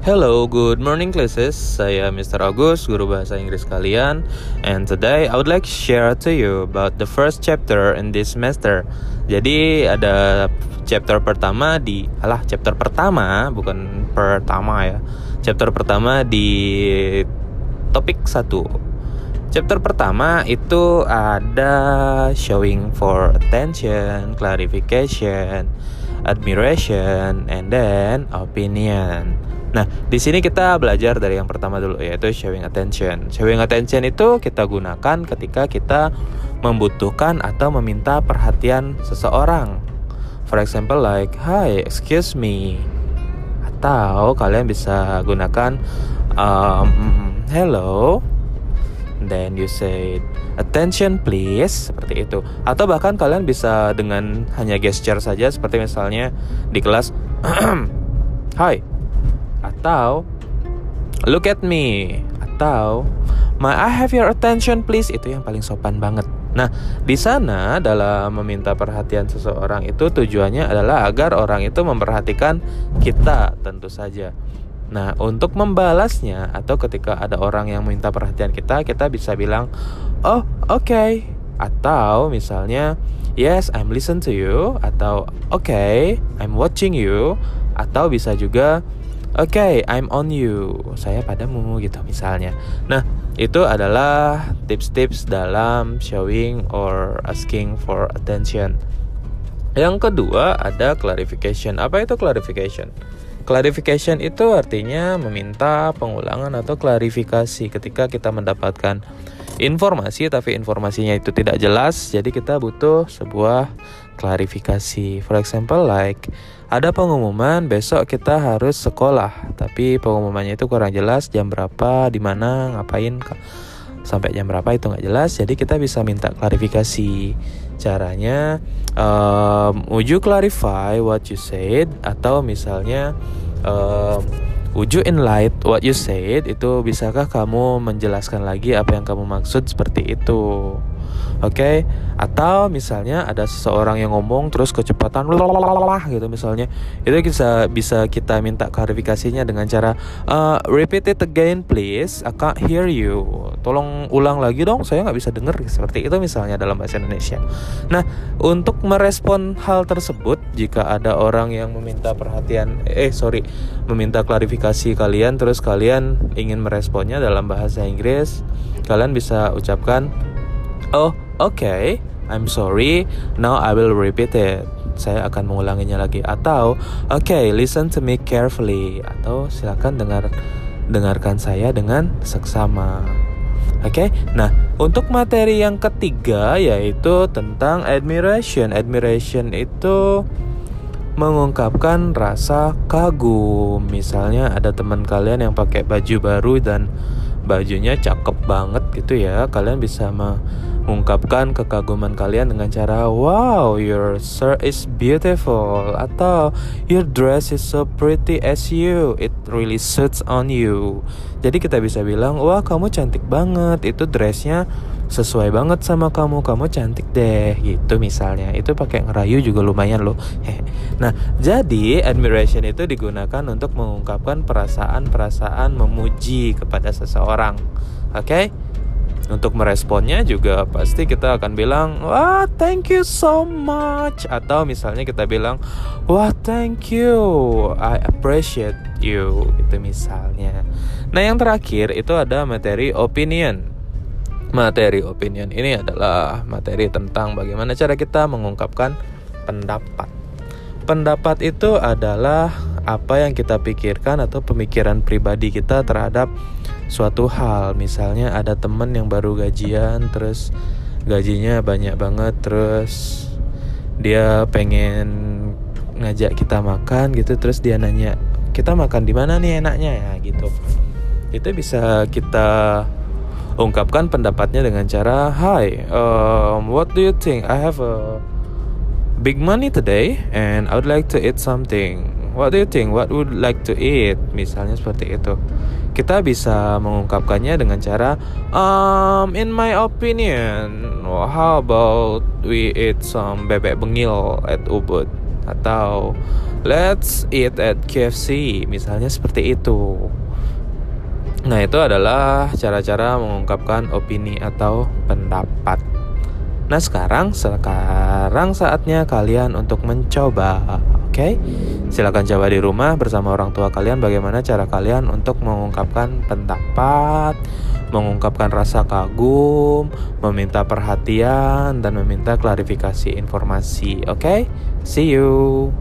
Hello, good morning classes. Saya Mr. Agus, guru bahasa Inggris kalian. And today I would like to share to you about the first chapter in this semester. Jadi ada chapter pertama di alah chapter pertama bukan pertama ya. Chapter pertama di topik 1. Chapter pertama itu ada showing for attention, clarification, admiration, and then opinion. Nah, di sini kita belajar dari yang pertama dulu yaitu showing attention. Showing attention itu kita gunakan ketika kita membutuhkan atau meminta perhatian seseorang. For example like, "Hi, excuse me." Atau kalian bisa gunakan um, "Hello." Then you say attention please seperti itu. Atau bahkan kalian bisa dengan hanya gesture saja seperti misalnya di kelas Hai, atau look at me atau may I have your attention please itu yang paling sopan banget. Nah, di sana dalam meminta perhatian seseorang itu tujuannya adalah agar orang itu memperhatikan kita tentu saja. Nah, untuk membalasnya atau ketika ada orang yang minta perhatian kita, kita bisa bilang, "Oh, oke." Okay. Atau misalnya, "Yes, I'm listen to you." Atau, "Oke, okay, I'm watching you." Atau bisa juga, Oke, okay, I'm on you. Saya padamu gitu misalnya. Nah, itu adalah tips-tips dalam showing or asking for attention. Yang kedua ada clarification. Apa itu clarification? Clarification itu artinya meminta pengulangan atau klarifikasi ketika kita mendapatkan informasi tapi informasinya itu tidak jelas, jadi kita butuh sebuah klarifikasi. For example like ada pengumuman besok kita harus sekolah, tapi pengumumannya itu kurang jelas jam berapa, di mana, ngapain, sampai jam berapa itu nggak jelas. Jadi kita bisa minta klarifikasi. Caranya, um, would you clarify what you said? Atau misalnya, um, would you enlight what you said? Itu bisakah kamu menjelaskan lagi apa yang kamu maksud seperti itu? Oke, okay? atau misalnya ada seseorang yang ngomong terus kecepatan lalalala gitu misalnya, itu bisa bisa kita minta klarifikasinya dengan cara uh, repeat it again please, I can't hear you. Tolong ulang lagi dong, saya nggak bisa dengar seperti itu misalnya dalam bahasa Indonesia. Nah, untuk merespon hal tersebut, jika ada orang yang meminta perhatian, eh sorry, meminta klarifikasi kalian, terus kalian ingin meresponnya dalam bahasa Inggris, kalian bisa ucapkan Oh. Okay. I'm sorry. Now I will repeat it. Saya akan mengulanginya lagi atau okay, listen to me carefully atau silakan dengar dengarkan saya dengan seksama. Oke. Okay? Nah, untuk materi yang ketiga yaitu tentang admiration. Admiration itu mengungkapkan rasa kagum. Misalnya ada teman kalian yang pakai baju baru dan bajunya cakep banget gitu ya. Kalian bisa mengungkapkan kekaguman kalian dengan cara wow your shirt is beautiful atau your dress is so pretty as you. It really suits on you. Jadi kita bisa bilang wah kamu cantik banget. Itu dressnya sesuai banget sama kamu. Kamu cantik deh gitu misalnya. Itu pakai ngerayu juga lumayan loh. Nah jadi admiration itu digunakan untuk mengungkapkan perasaan-perasaan memuji kepada seseorang. Oke? okay? Untuk meresponnya juga pasti kita akan bilang wah thank you so much. Atau misalnya kita bilang wah thank you. I appreciate you. Itu misalnya. Nah yang terakhir itu ada materi opinion. Materi opinion ini adalah materi tentang bagaimana cara kita mengungkapkan pendapat. Pendapat itu adalah apa yang kita pikirkan atau pemikiran pribadi kita terhadap suatu hal. Misalnya ada temen yang baru gajian terus gajinya banyak banget terus dia pengen ngajak kita makan gitu terus dia nanya kita makan di mana nih enaknya? Ya gitu. Itu bisa kita ungkapkan pendapatnya dengan cara Hi um, what do you think? I have a big money today and I would like to eat something what do you think what would like to eat misalnya seperti itu kita bisa mengungkapkannya dengan cara um in my opinion how about we eat some bebek bengil at Ubud atau let's eat at KFC misalnya seperti itu. Nah, itu adalah cara-cara mengungkapkan opini atau pendapat. Nah, sekarang sekarang saatnya kalian untuk mencoba. Oke? Okay? Silakan coba di rumah bersama orang tua kalian bagaimana cara kalian untuk mengungkapkan pendapat, mengungkapkan rasa kagum, meminta perhatian dan meminta klarifikasi informasi. Oke? Okay? See you.